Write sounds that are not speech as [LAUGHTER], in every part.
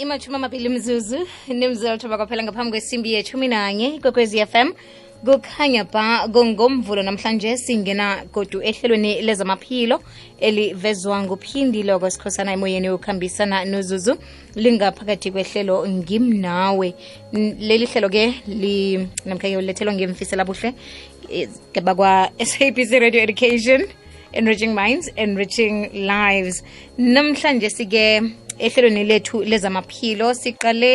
imathumi amabili mzuzu nimzuzu lithoba kwaphela ngaphambi kwesimbi yethumi nanye kwekwezi fm kukhanya ba ngomvulo namhlanje singena godu ehlelweni lezamaphilo elivezwa nguphindile kwesikhosana emoyeni yokuhambisana nozuzu lingaphakathi kwehlelo ngimnawe. Leli hlelo ke li namkha-ke ulethelwa ngemfisela buhle eh, bakwa-sabc radio education enriching minds enriching lives. Namhlanje sike ehlelweni lethu lezamaphilo siqale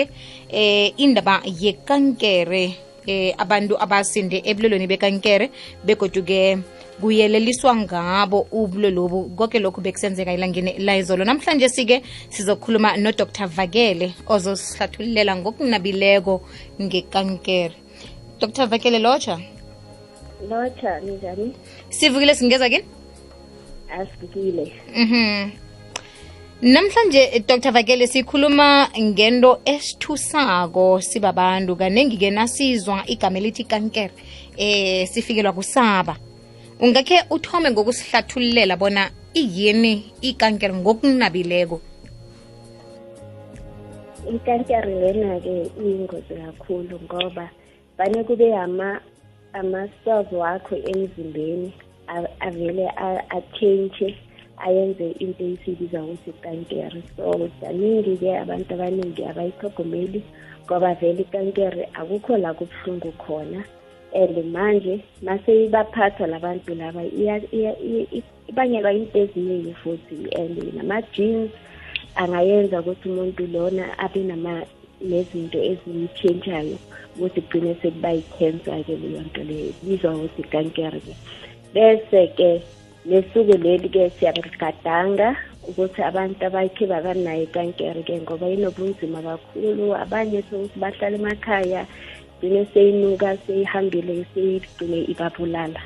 eh indaba yekankere eh abantu abasinde ebulelweni bekankere begodu-ke kuyeleliswa ngabo ubulolobu konke lokhu bekusenzeka elangeni layizolo namhlanje sike sizokhuluma nodr vakele ozosihlathululela ngokunabileko ngekankere. Dr vakele lotsha. Lotsha ninjani? Sivukile singeza kini? Asikile Mhm. Namhlanje Dr Vakele sikhuluma ngento esithusako sibabantu kanengi ke nasizwa igama elithi kankere eh sifikelwa kusaba. Ungakhe uthome ngokusihlathululela bona iyini ikankere ngokunabileko. ikankere lena-ke iyingozi kakhulu ngoba bane kube ama ama-cells wakho emzimbeni avele a- a-change ayenze into esiyibiza ukuthi ikankere so kaningi-ke abantu abaningi abayithogomeli ngoba vele ikankere akukho la kubuhlungu khona. And manje mase ibaphatha labantu laba ibangelwa into eziningi futhi. And nama-jeans angayenza ukuthi umuntu lona abe nezinto ezimtshentshayo ukuthi kugcine sekuba yi-cancer-ke leyo nto leyo ibizwa ukuthi ikankere-ke bese-ke nesuku leli-ke siyaligadanga ukuthi abantu abakhe babanayo ikankere-ke ngoba inobunzima kakhulu. Abanye bahlala emakhaya gcine seyinuka seyihambile seyigcine ibabulala.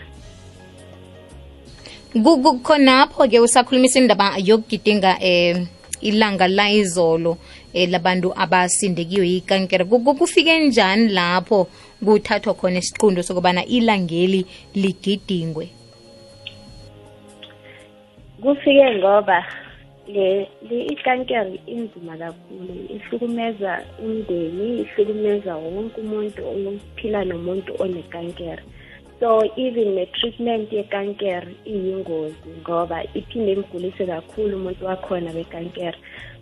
Ku- ku- khonapho ke usakhulumisa indaba yokugidinga um ilanga la izolo um labantu abasindekiwe yikankere. Ku- ku- kufike njani lapho kuthathwa khona isiqundo sokubana ilangeli ligidingwe kufike ngoba le le ikankere inzima kakhulu ihlukumeza umndeni ihlukumeza wonke umuntu ophila nomuntu onekankere. So even ne-treatment yekankere iyingozi ngoba iphinde imgulise kakhulu umuntu wakhona wekankere.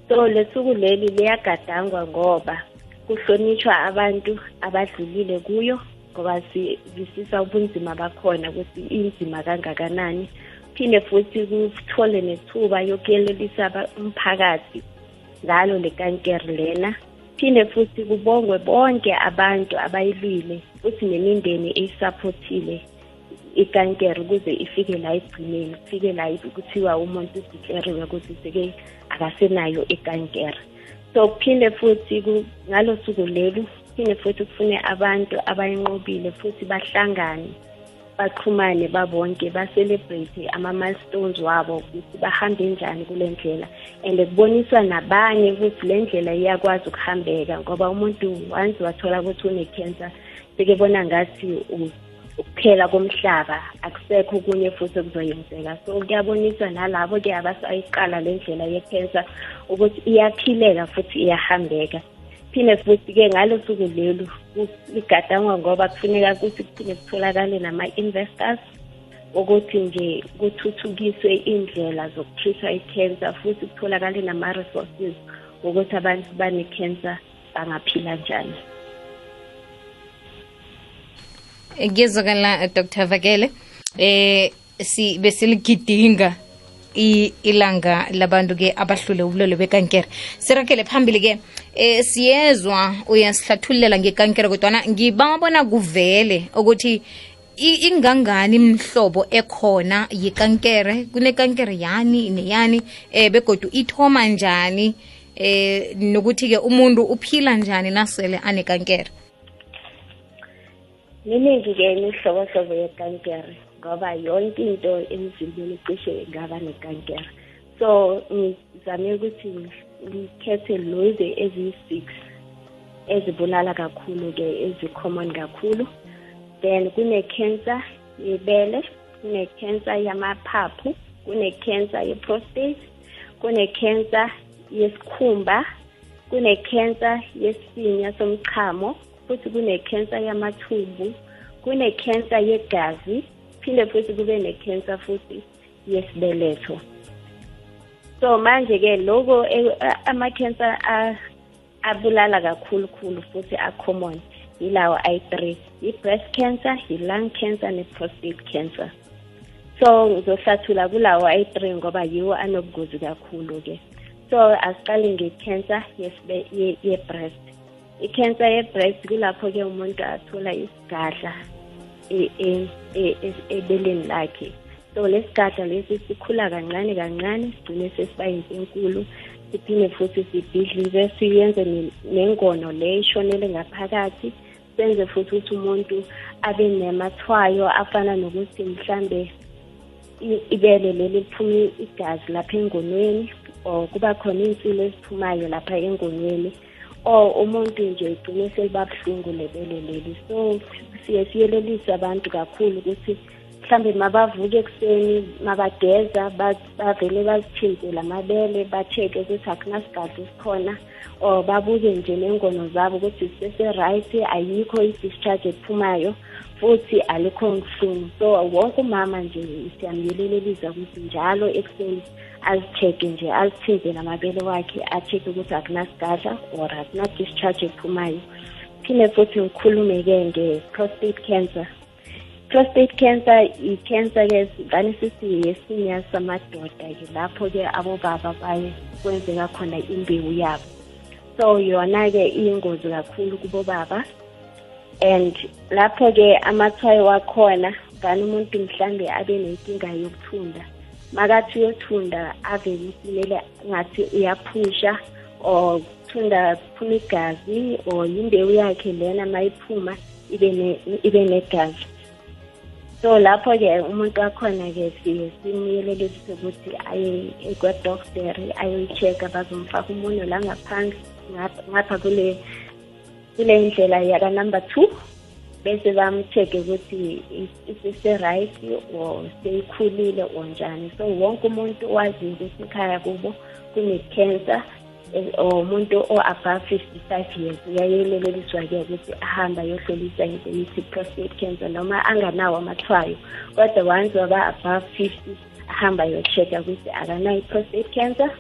So lesuku leli liyagadangwa ngoba kuhlonishwa abantu abadlulile kuyo ngoba sivisisa ubunzima bakhona ukuthi inzima kangakanani. Phinde futhi kuthole nethuba yokuyelelisa umphakathi ngalo le kankere lena. Phinde futhi kubongwe bonke abantu abayilwile futhi nemindeni eyisaphothile ikankere ukuze ifike la ekugcineni kufike la kuthiwa umuntu usikleriwe ukuthi seke akasenayo ikankere. So kuphinde futhi ngalo suku lelu phinde futhi kufune abantu abayinqobile futhi bahlangane. Baxhumane babonke ba-celebrate ama-milestones wabo ukuthi bahambe njani kule ndlela. And kuboniswa nabanye ukuthi le ndlela iyakwazi ukuhambeka ngoba umuntu once wathola ukuthi une-cancer sekebona ngathi u- ukuphela komhlaba akusekho okunye futhi okuzoyenzeka. So kuyaboniswa nalabo-ke abasayiqala le ndlela ye-cancer ukuthi iyaphileka futhi iyahambeka. Phinde futhi-ke ngalo suku lelu ku- ligadangwa ngoba kufuneka ukuthi kuphinde kutholakale nama-investors ukuthi nje kuthuthukiswe indlela zokuthrisha i-cancer futhi kutholakale nama-resources ukuthi abantu bane-cancer bangaphila njani. Ngiyezwakala dr vakele. Eh si besiligidinga i- ilanga labantu ke abahlule ubulolo bekankere. Sirakele phambili ke eh siyezwa uyasihlathulela ngekankere kodwana ngibabona kuvele ukuthi ingangani imhlobo ekhona yikankere kunekankere yani neyani? Eh begodu ithoma njani? Eh nokuthi ke umuntu uphila njani nasele anekankere? Miningi-ke imihlobohlobo yekankere ngoba yonke into emzimbeni cishe ingaba nekankere. So ngizame ukuthi ngikhethe lezi eziyi-six ezibulala kakhulu-ke ezi-common kakhulu. Then kune-cancer yebele kune-cancer yamaphaphu kune-cancer ye-prostate kune-cancer yesikhumba kune-cancer yesinya somchamo futhi kune-cancer yamathumbu kune-cancer yegazi phinde futhi kube ne-cancer futhi yesibeletho. So manje-ke loko eh, ama-cancer abulala kakhulu khulu futhi a-common yilawo ayi-three i-breast cancer i-lung cancer ne-prostate cancer. So ngizohlathula kulawo ayi-three ngoba yiwo anobungozi kakhulu-ke. So asiqale nge-cancer ye-breast. I-cancer ye-breast kulapho-ke umuntu athola isigadla e, e, e, ebeleni lakhe. So lesigadla lesi sikhula kancane kancane sigcine sesiba yinto enkulu siphinde futhi sibhidlize siyenze nengono le ishonele ngaphakathi senze futhi ukuthi umuntu abe nemathwayo afana nokuthi mhlambe ibele leli liphume igazi lapha engonweni or kuba khona iy'nsilo eziphumayo lapha engonweni. Or umuntu nje igcine seliba buhlungu lebele leli. So siye siyelelise abantu kakhulu ukuthi mhlambe mabavuke ekuseni mabageza bavele bazithinte lamabele ba-check-e ukuthi akunasigadli sikhona or babuke nje nengono zabo ukuthi zisese-right ayikho i-discharge ephumayo futhi alikho ngihlungu so wonke umama nje siyamyelelelisa ukuthi njalo ekuseni azi-check-e nje azithinte namabele wakhe a-check-e ukuthi akunasigadla or akuna-discharge ephumayo. Phinde futhi ngikhulume-ke nge-prostate cancer. Prostate cancer i-cancer-ke vane sithi yesinya samadoda-ke lapho-ke abobaba kwenzeka khona imbewu yabo. So yona-ke iyingozi kakhulu kubobaba. And lapho-ke amathwayo wakhona vane umuntu mhlambe abe nenkinga yokuthunda makathi uyothunda ave kumele ngathi uyaphusha or thunda phuma igazi or yimbewu yakhe lena mayiphuma ibe negazi. So lapho-ke umuntu wakhona-ke siye simyelelise ukuthi aye kwa-doctor ayoyi-check-a bazomfaka umunwe la ngaphandle ngapha kule kule ndlela yaka number two. Bese bam-check-e ukuthi isise-right or seyikhulile or njani? So wonke umuntu waziyo ukuthi ekhaya kubo kune-cancer umuntu o-above fifty five years uyayeleleliswa-ke ukuthi ahambe ayohlolisa into yithi prostate cancer noma anganawo amathwayo kodwa once waba-above fifty ahambe ayo-check-a ukuthi akanayo i-prostate cancer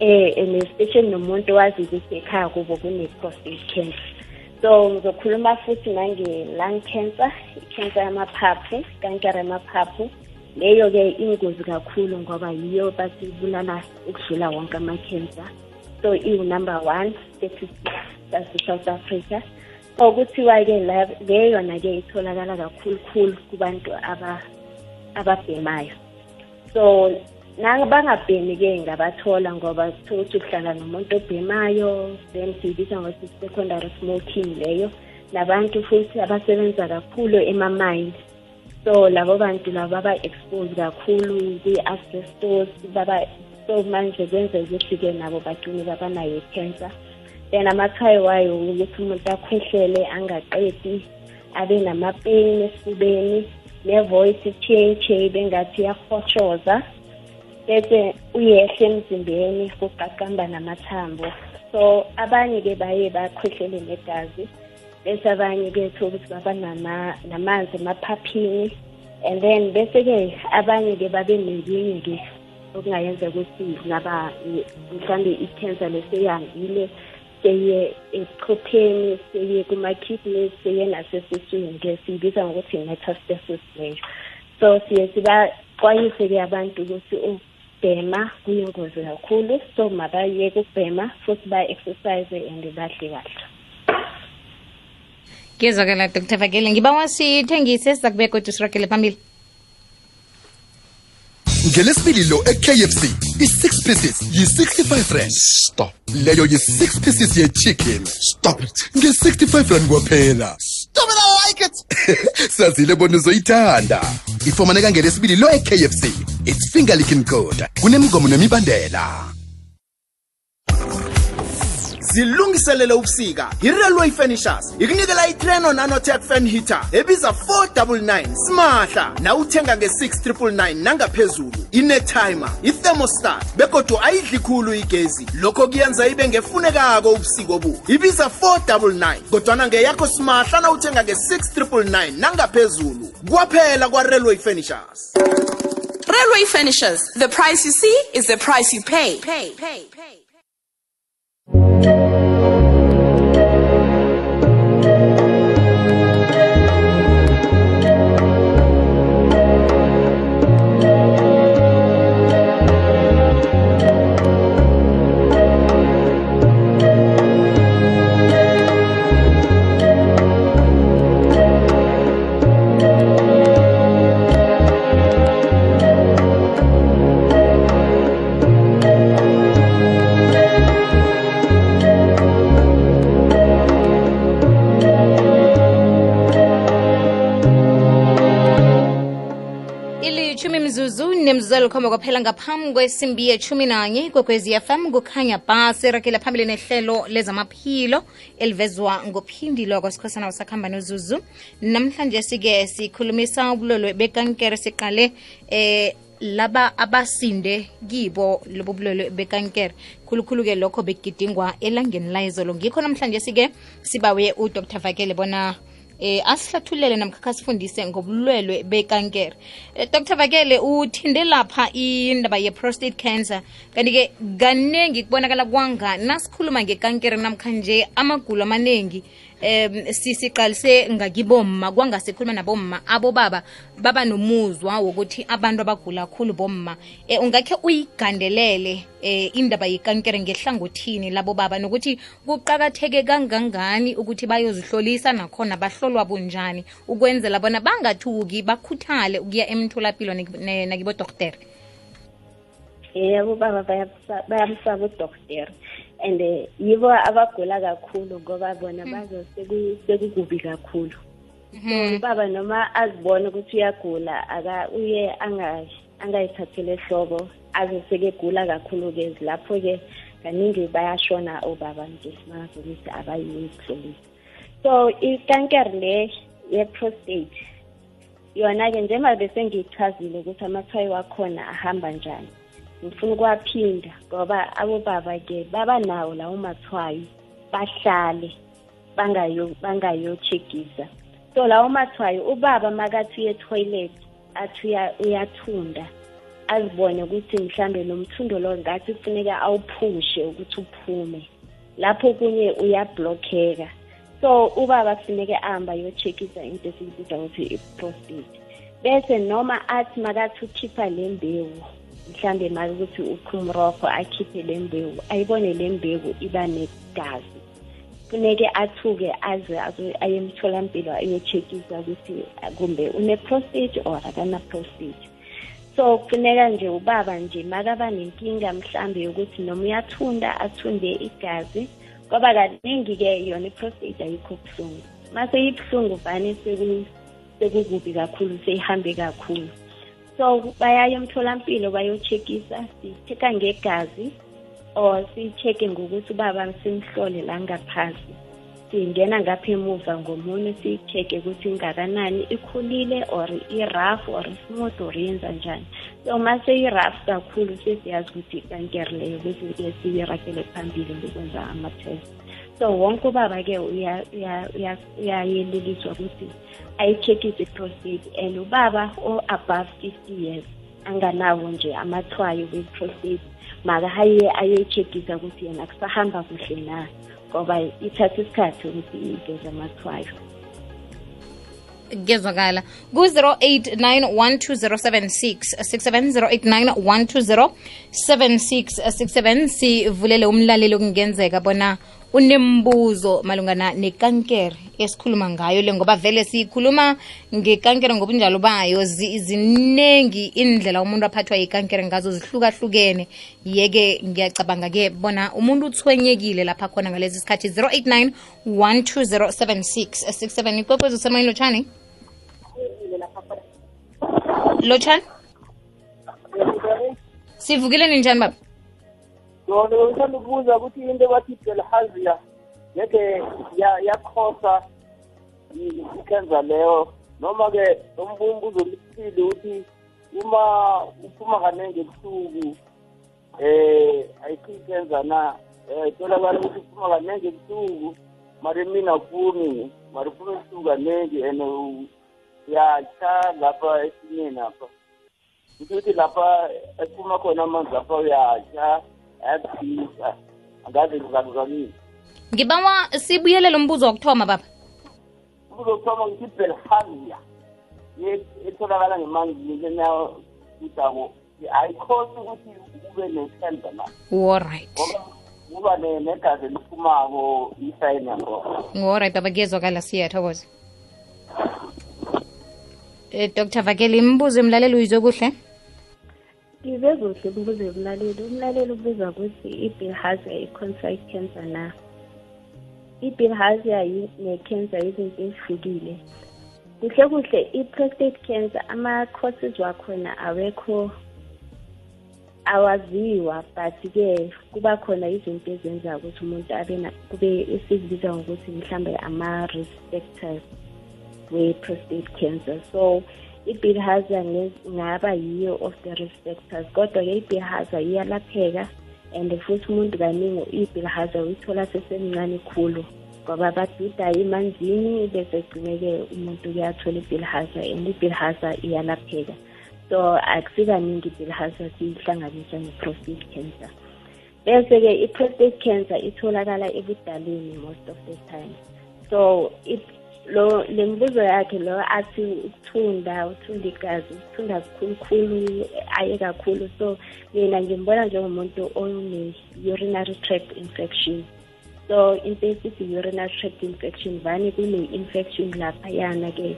eh and especially nomuntu wazi ukuthi ekhaya kubo kune-prostate cancer. So ngizokhuluma futhi nange-lung cancer i-cancer yamaphaphu kankere yamaphaphu. Leyo-ke ingozi kakhulu ngoba yiyo bathi ibulala ukudlula wonke ama-cancer so iwu-number one statistics sase-south africa. So kuthiwa-ke le yona-ke itholakala kakhulukhulu kubantu ababhemayo. So bangabhemi-ke ngabathola ngoba kuthiwa ukuthi uhlala nomuntu obhemayo then siyibiza ngokuthi secondary smoking leyo. Nabantu futhi abasebenza kakhulu ema-mind so labo bantu labo baba-expose kakhulu kwi-asbestos baba so manje kwenza ukuthi-ke nabo bagcine babanayo i-cancer. Then amathwayo wayo ukuthi umuntu akhwehlele angaqedi abe namapeni esifubeni nevoice ichiye bengathi iyahotshoza bese uyehle emzimbeni kuqaqamba namathambo. So abanye-ke baye bakhwehlele negazi bese abanye-ke thola ukuthi baba namanzi emaphaphini. And then bese-ke abanye-ke babe nelinye-ke okungayenza ukuthi ngaba mhlambe i-cancer leseyandile seye echopheni seye kuma-kidneys seye nasesiswini-ke siyibiza ngokuthi i-metastasis leyo. So siye sibaxwayise-ke abantu ukuthi ukubhema kuyingozi kakhulu. So mabayeke ukubhema futhi ba-exercise and badle kahle. Ngizwakela dr vakele ngiba wasithengise siza kodwa sirakele phambili. Ngelesibili lo e-kfc i-6 pieces yi-65 rand. Stop. Leyo yi-6 pieces ye-chicken. Stop it. Nge-65 rand kwaphela stop it I like it? [LAUGHS] Sazile bona uzoyithanda. Ifumaneka ngelesibili lo e-kfc it's finger licking code. Kunemgomo nemibandela. Zilungiselele ubusika i-railway furnishers ikunikela itreno nanotech fan heater ebiza 499 simahla nawuthenga nge-6999 nangaphezulu inetimer ithermostat begodwa ayidli khulu igezi lokho kuyenza ibe ngefunekako ubusika obu ibiza 499 kodwana ngeyakho simahla nawuthenga nge-6999 nangaphezulu kwaphela kwa-railway furnishers Railway Furnishers. The price you see is the price you pay. Pay, pay, pay. Thank you. Khomba kwaphela ngaphambi kwesimbi yethumi nanye kwekwezi fm kukhanya bhasi rakela phambili nehlelo lezamaphilo elivezwa ngophindi kwasikhosana usakhamba nozuzu. Namhlanje sike sikhulumisa ubulwelwe bekankere siqale eh laba abasinde kibo lobu bulwelwe bekankere. Khulukhulu-ke lokho begidingwa elangeni layizolo ngikho namhlanje sike sibawe udr. Vakele bona eh asihlathulele namkhakha sifundise ngobulwelwe bekankere. Eh, dr vakele uthinde lapha indaba ye-prostate cancer. Kanti-ke kaningi kubonakala kwanga nasikhuluma ngekankere namkhanje amagulu amaningi um sisiqalise ngakibomma kwanga sikhuluma nabomma abobaba baba nomuzwa wokuthi abantu abagula kakhulu bomma. Eh, ungakhe uyigandelele eh, indaba yekankere ngehlangothini labo baba nokuthi kuqakatheke kangangani ukuthi bayozihlolisa nakhona bahlolwa bunjani ukwenzela bona bangathuki bakhuthale ukuya emtholapilo nakibodoktere yebo baba bayamsa- bayamsaba udokotera and eh, yibo abagula kakhulu ngoba bona bazo seku- sekukubi kakhulu. So baba noma azibone ukuthi uyagula aka uye anga- angayithathele ehloko aze sekegula kakhulu-ke. Lapho-ke kaningi bayashona obaba ngesimanga ukuthi abayihlolisa so ikankere le ye-prostate yona-ke njengoba bese ngiyichazile ukuthi amathwayo wakhona ahamba njani. Ngifuna ukwaphinda ngoba abobaba-ke baba nawo lawo mathwayo bahlale bangayo bangayochekisa so lawo mathwayo ubaba makathi uye etoilet athi uya- uyathunda azibone ukuthi mhlambe lo mthundo lo ngathi kufuneka awuphushe ukuthi uphume. Lapho kunye uyablockeka so ubaba kufuneke ahamba ayochekisa into esiyibiza ukuthi i-prostate. Bese noma athi makathi ukhipha le mbewu mhlambe make ukuthi ukha umrokho akhiphe le mbewu ayibone le mbewu iba negazi. Funeke athuke aze aye emtholampilo ayochekisa ukuthi kumbe une-prostate or akana-prostate. So kufuneka nje ubaba nje makaba nenkinga mhlambe yokuthi noma uyathunda athunde igazi ngoba kaningi-ke yona i-prostate ayikho buhlungu. Mase ibuhlungu vane seku- sekukubi kakhulu seyihambe kakhulu. So bayaya emtholampilo bayochekisa si-checka ngegazi or si-check-e ngokuthi ubaba simhlole la ngaphasi. Singena ngapha emuva ngomunye si-check-e ukuthi ingakanani ikhulile or i-rough or smooth or yenza njani. So mase i-rough kakhulu sesiyazi ukuthi ikankere leyo bese-ke siyirakele phambili ngokwenza ama-test. So wonke uya- uya- uyayeleliswa ukuthi ayi-checkise i-prostate and ubaba o-above fifty years anganawo nje amathwayo we-prostate makahaye ayoyi-checkisa ukuthi yena kusahamba kuhle na? Ngoba ithatha isikhathi ukuthi iveze amathwayo. Kuyezwakala ku-089 12076 67 089 12076 sivulele umlaleli okungenzeka bona unembuzo malungana nekankere esikhuluma ngayo le ngoba vele siyikhuluma ngekankere ngobunjalo bayo zi- ziningi indlela umuntu aphathwa yikankere ngazo zihlukahlukene. Yeke ngiyacabanga-ke bona umuntu uthwenyekile lapha khona ngalesi sikhathi 089 12076 67 ikwekwezi usemoyeni lotshani? Lotshani? Sivukile ninjani baba ukubuza ukuthi into ebathi belhazia yeke yakhosa ikhenza leyo? Noma-ke umbumbuzo lisile ukuthi uma uphuma kanenge ebusuku eh ayikho ikhenza na? Tolakala ukuthi uphuma kanenge ebusuku mari mina funi mari uphuma ebusuku kanenge and uyatsha lapha esinyeni apha. Ukuthi lapha ephuma khona amanzi lapha ayakuthisa angazi ngizakuzamini ngibawa sibuyelele umbuzo wokuthoma baba. Umbuzo wokuthoma ngithi belhazia etholakala ngemanzini kudako. Ayikhosi ukuthi ube ne-cancer na? Alright ngoba kuba ne- negazi eliphumako isayini yakhona alright baba kuyezwakala siyathokoza um dr vakeli imbuzo emlaleli uyizwe kuhle Ngize kuhle ukubuze umlaleli. Umlaleli ubuza ukuthi i-bilharzia i-concise cancer na? I-bilharzia ne-cancer izinto ezihlukile. Kuhle kuhle i-prostate cancer ama-causes wakhona awekho awaziwa but-ke kuba khona izinto ezenza ukuthi umuntu abe na kube esikubiza ngokuthi mhlambe ama-risk factors we-prostate cancer so i-bilharzia ngaba yiyo of the risk factors kodwa-ke i-bilharzia iyalapheka and futhi umuntu kaningi i-bilharzia uyithola sesemncane khulu ngoba baduda emanzini bese gcine-ke umuntu kuyathola i-bilharzia and i-bilharzia iyalapheka. So akusikaningi i-bilharzia siyihlanganisa ne-prostate cancer. Bese-ke i-prostate cancer itholakala ebudaleni most of the time. So it- lo le mbuzo yakhe lo athi ukuthunda uthunda igazi ukuthunda kukhulukhulu aye kakhulu. So mina ngimbona njengomuntu one-urinary tract infection. So into esithi urinary tract infection vane kune-infection laphayana-ke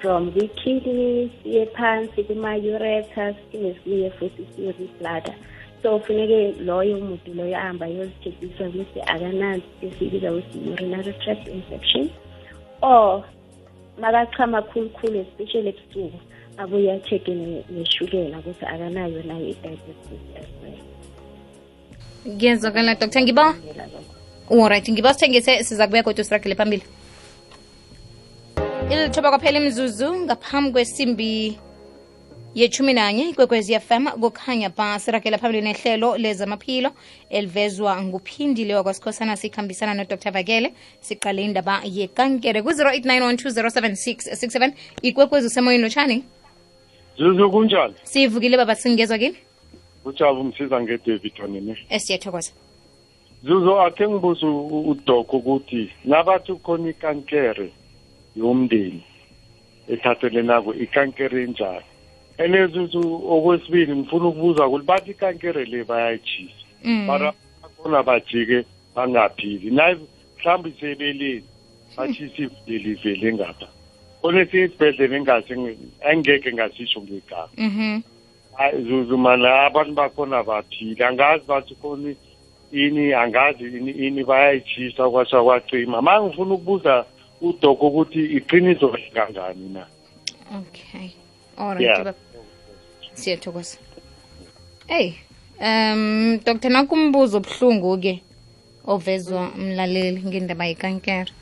from kwi-kidney siye phansi kuma-uretus siphinde siye futhi siye kwi-bladder so funeke loyo muntu loyo ahambe ayozithekiswa ukuthi akanazi esibiza ukuthi urinary tract infection or makachama khulukhulu especially ebusuku. Abuye a-check-e neshukela ukuthi akanayo nayo i-diabetes as well. Kuyezwakala ngiba ngibawa alright ngiba sithengise siza kubuya kodwa siragele phambili. Ilithoba kwaphela imzuzu ngaphambi kwesimbi yechumi nanye ikwekwezi fm kukhanya ba siragela phambili nehlelo lezamaphilo. Elivezwa nguphindile wakwasikhosana sikhambisana nodr. Vakele siqale indaba yekankere ku-08912076667 ikwekwezi usemoyeni lotshani? Zuzu kunjani? Sivukile baba singezwa kini? Ujaba umsiza ngedavid onene esiyathokoza. Zuzo akhe ngibuza u- udoko ukuthi nabathi ukhona ikankere yomndeni ethathelenako ikankere enjani ene zuzu okwesibili ngifuna ukubuza ukuthi bathi ikankere le bayayitshisa Mm. mara bakhona bajike bangaphili. Naye mhlawumbe isebeleni batshisa iveli ivele ngapha. Konesinye isibhedlela engase engeke ngasisho ngegama. Mhm. Hayi, zuzu mana abantu bakhona baphile angazi bathi khona ini angazi ini, ini bayayitshisa kwasha kwacima. Ma ngifuna ukubuza udoko ukuthi iqiniso kangani na? Okay. Alright Yeah. Siyathokoza. Hey um dr. Nakumbuzo obuhlungu-ke ovezwa umlaleli ngendaba yekankere.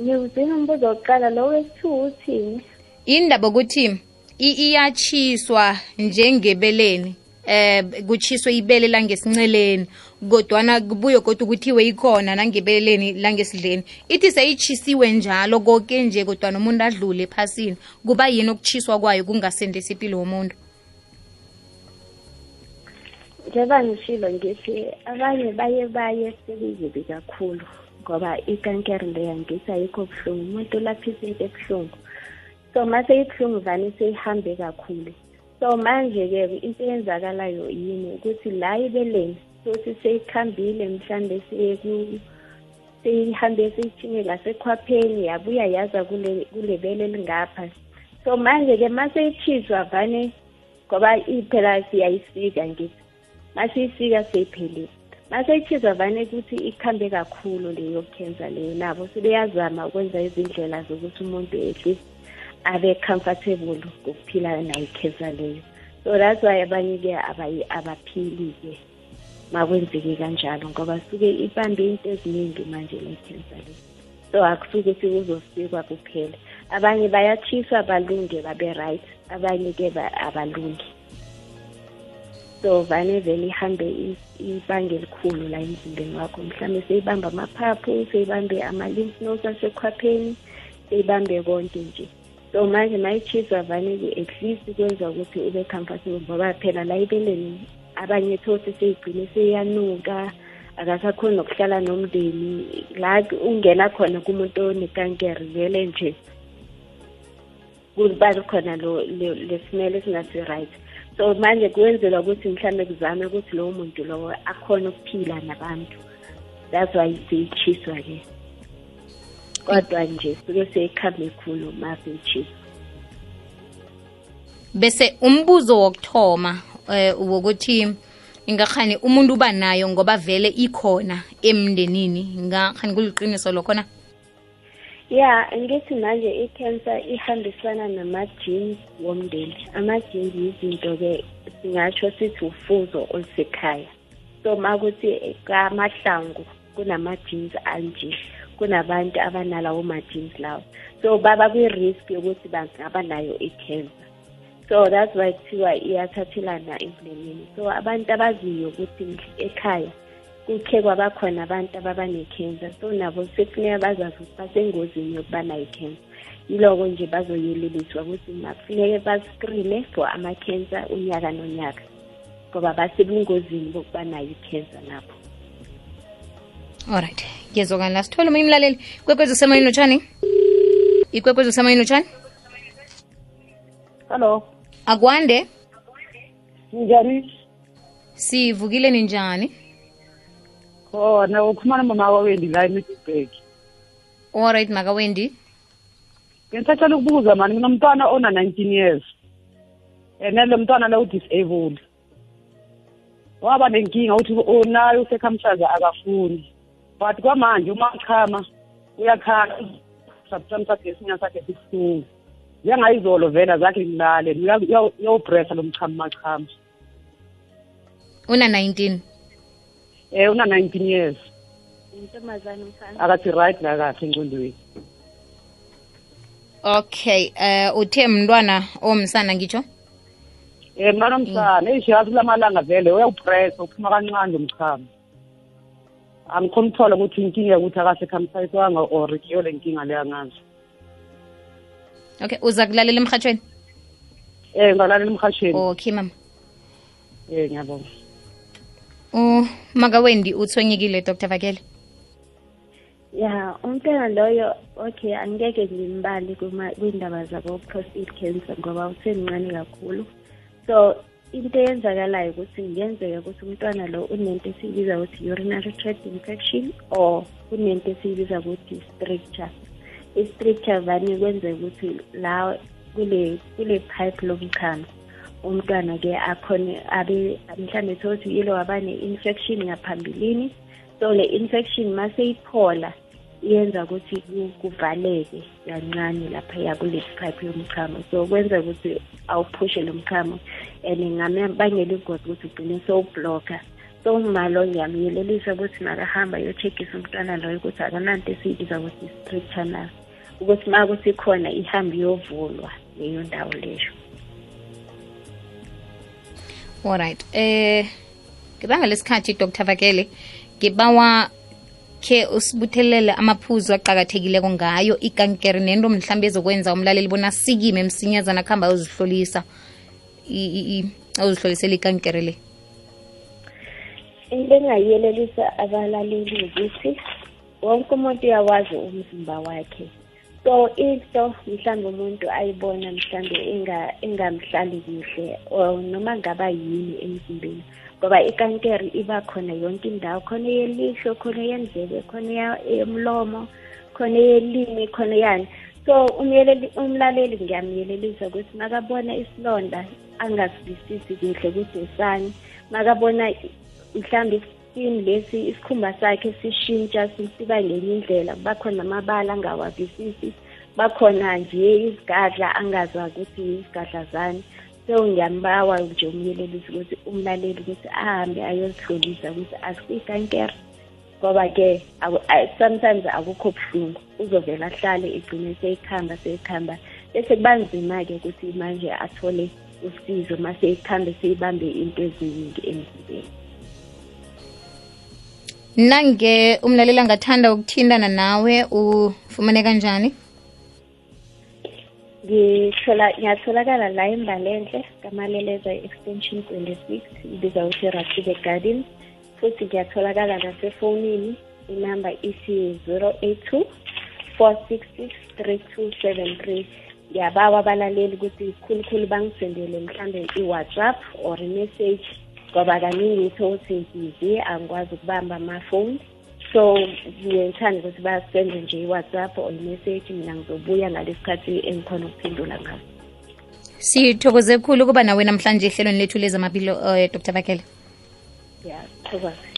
Ngiyuzina umbuzo wokuqala lo wesi-two uthini indaba ukuthi iyachiswa iyatshiswa njengebeleni eh kutshiswe ibele langesinceleni kodwana kubuye kodwa ukuthiwe ikhona nangebeleni langesidleni. Ithi seyitshisiwe njalo konke nje kodwana umuntu adlule ephasini kuba yini ukutshiswa kwayo kungasendesi impilo womuntu? Njengoba ngishilo ngithi abanye baye baye sekuyibi kakhulu ngoba ikankere leyo ngithi ayikho buhlungu umuntu ulaphisa into ebuhlungu. So mase ibuhlungu vane seyihambe kakhulu. So manje-ke into eyenzakalayo yini? Ukuthi la ibeleni sothi seyikhambile mhlambe siye ku- seyihambe seyithine lasekhwapheni yabuya yaza kule kule bele elingapha so manje-ke mase itshiswa vane ngoba iphela siyayisika ngithi masiyifika seyiphelile. Maseyithiza vane ukuthi ikhambe kakhulu leyo cancer leyo nabo sebeyazama ukwenza izindlela zokuthi umuntu at least abe comfortable ngokuphila nayo i-cancer leyo. So that's why abanye-ke abayi- abaphili-ke. Makwenzeke kanjalo ngoba suke ibambe into eziningi manje le-cancer le so akusuke sikuzosikwa kuphela. Abanye bayathiswa balunge babe right abanye-ke ba- abalungi. So vane vele ihambe i- ibanga elikhulu la emzimbeni wakho. Mhlawumbe seyibambe amaphaphu seyibambe ama-lymph nodes asekhwapheni seyibambe konke nje. So manje mayichiswa vane-ke at least kwenza ukuthi ube comfortable ngoba phela la ibeleni abanye thothi seyigcine seyanuka akasakhoni nokuhlala nomndeni. La ungena khona kumuntu onekankere vele nje kuba khona lesimele esingasi-right so manje kuwenzelwa ukuthi mhlawumbe kuzame ukuthi lowo muntu lowo akhone ukuphila nabantu. That's why seyichiswa-ke kodwa nje suke seyikhambe khulu ma seyichiswa bese umbuzo wokuthoma wokuthi ingakhani umuntu uba nayo ngoba vele ikhona emndenini. Ngakhani kuliqiniso lokho na? Ya ngithi manje i-cancer ihambisana nama-genes womndeni. Ama-genes yizinto-ke singatsho sithi ufuzo olusekhaya. So ma kuthi kamahlangu kunama-genes anje kunabantu abanalawo ma-genes lawo. So baba kwi-risk yokuthi bangaba nayo i-cancer. So that's why kuthiwa iyathathelana emndenini. So abantu abaziyo ukuthi ekhaya kukhe kwabakhona abantu ababa ne-cancer. So nabo sekufuneka bazazi ukuthi basengozini yokuba nayo i-cancer. Yiloko nje bazoyeleliswa ukuthi makufuneke bazikrine for ama-cancer unyaka nonyaka ngoba basebungozini bokuba nayo i-cancer nabo alright ngiyezwakani la. Sithole omunye umlaleli. Kwekwezi usemoyeni lotshani ikwekwezi usemoyeni lotshani Hello. Akwande Njani? sivukile ninjani Khona ukhuluma nomama wawendi la eMiddelburg. alright makawendi Ngiyathatha ukubuza mani nginomntwana ona 19 years. Ene lo mntwana lo disabled. Waba nenkinga uthi unayo usekhamshaza akafuni. But kwamanje uma uchama uyakhala sabuthamisa sakhe isinya sakhe sibuhlungu. Njengayizolo vela zakhe ngilale uyawubresa lo mchamo machamo. una 19 Eh una 19 years. intombazane umfana Akathi right la kahle engcondweni. okay eh uthe mntwana omsana ngitsho Eh mntwana omsana eish yazi kulamalanga vele uyawupressa uphuma kancane lo mchamo. Angikhona ukuthola ukuthi inkinga ukuthi akasekhamsayiswanga or iyo le nkinga leya ngazo. Okay uza kulalela emhathweni Eh ngalalela emhasheni. okay mama Eh ngiyabonga. uh, makawendi uthonyekile dr vakele ya umntwana loyo okay angeke ngimbali kwindaba zabo-prostate cancer ngoba usemncane kakhulu so into eyenzakalayo ukuthi kungenzeka ukuthi umntwana lo unento esiyibiza ukuthi urinary tract infection or kunento esiyibiza ukuthi stricture i-stricture vane kwenzeka ukuthi la kule kule pipe lomchamo umntwana-ke akhone abe mhlawumbe thothi yilo waba ne-infection ngaphambilini so le infection mase iphola yenza ukuthi kuvaleke kancane laphaya kule pipe yomchamo so kwenza ukuthi awuphushe lo mchamo and ngamabangela ingozi ukuthi ugcine so so umalo ngiyamyelelisa ukuthi makahamba ayocheckisa umntwana loyo ukuthi akananto esiyibiza ukuthi i-stricture na ukuthi ma kuthi khona ihambe iyovulwa leyo ndawo leyo. Alright eh ngibanga lesikhathi dr vakele ngibawa khe usibuthelele amaphuzu aqakathekileko ngayo ikankere nento mhlawumbe ezokwenza umlaleli bona sikime emsinyazana kuhamba uzihlolisa ayozihlolisela ikankere le into engayiyelelisa abalaleli ukuthi wonke umuntu uyawazi umzimba wakhe. So into mhlawumbe umuntu ayibona mhlawumbe enga- engamhlali kuhle or noma ngaba yini emzimbeni ngoba ikankere iba khona yonke indawo. Khona eyelihlo khona eyendlebe khona eya- eyomlomo khona eyelimi khona yani so umyeleli umlaleli ngiyamyelelisa ukuthi makabona isilonda angasidisisi kuhle ukuthi esani makabona mhlawumbe iskin lesi isikhumba sakhe sishintsha sisiba ngenye indlela bakhona amabala angawavisisi bakhona nje izigadla angazwazi ukuthi izigadla zani so ngiyambawa nje umyelelisi ukuthi umlaleli ukuthi ahambe ayozihlolisa ukuthi asikuyikankera ngoba-ke sometimes akukho buhlungu uzovela ahlale egcine seyikhamba seyikhamba. Bese kuba nzima-ke ukuthi manje athole usizo uma seyikhambe seyibambe into eziningi emzimbeni nange umlaleli angathanda ukuthindana nawe ufumane kanjani? Ngiyatholakala la embalenhle kamaleleza extension 26 ibiza ukuthi rasibe garden. Futhi ngiyatholakala nasefonini inamba three two seven three. Ngiyabawa abalaleli ukuthi khulukhulu bangisendele mhlambe i-whatsapp or i-message ngoba kaningi utho ukuthi ngibizi angikwazi ukubamba amafoni so ngiyethanda ukuthi basenze nje i-whatsapp or i-message mina ngizobuya ngalesi khathi engikhona ukuphendula ngaso. Sithokoze khulu ukuba nawe namhlanje ehlelweni lethu lezamaphilo uh, dr. Bakele ngiyathokoza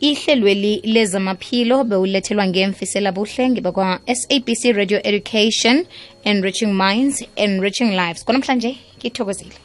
ihlelweli lezamaphilo bewulethelwa ngemfisela buhle ngiba kwa-sabc radio education enriching minds enriching lives. Kwanamhlanje ngithokozile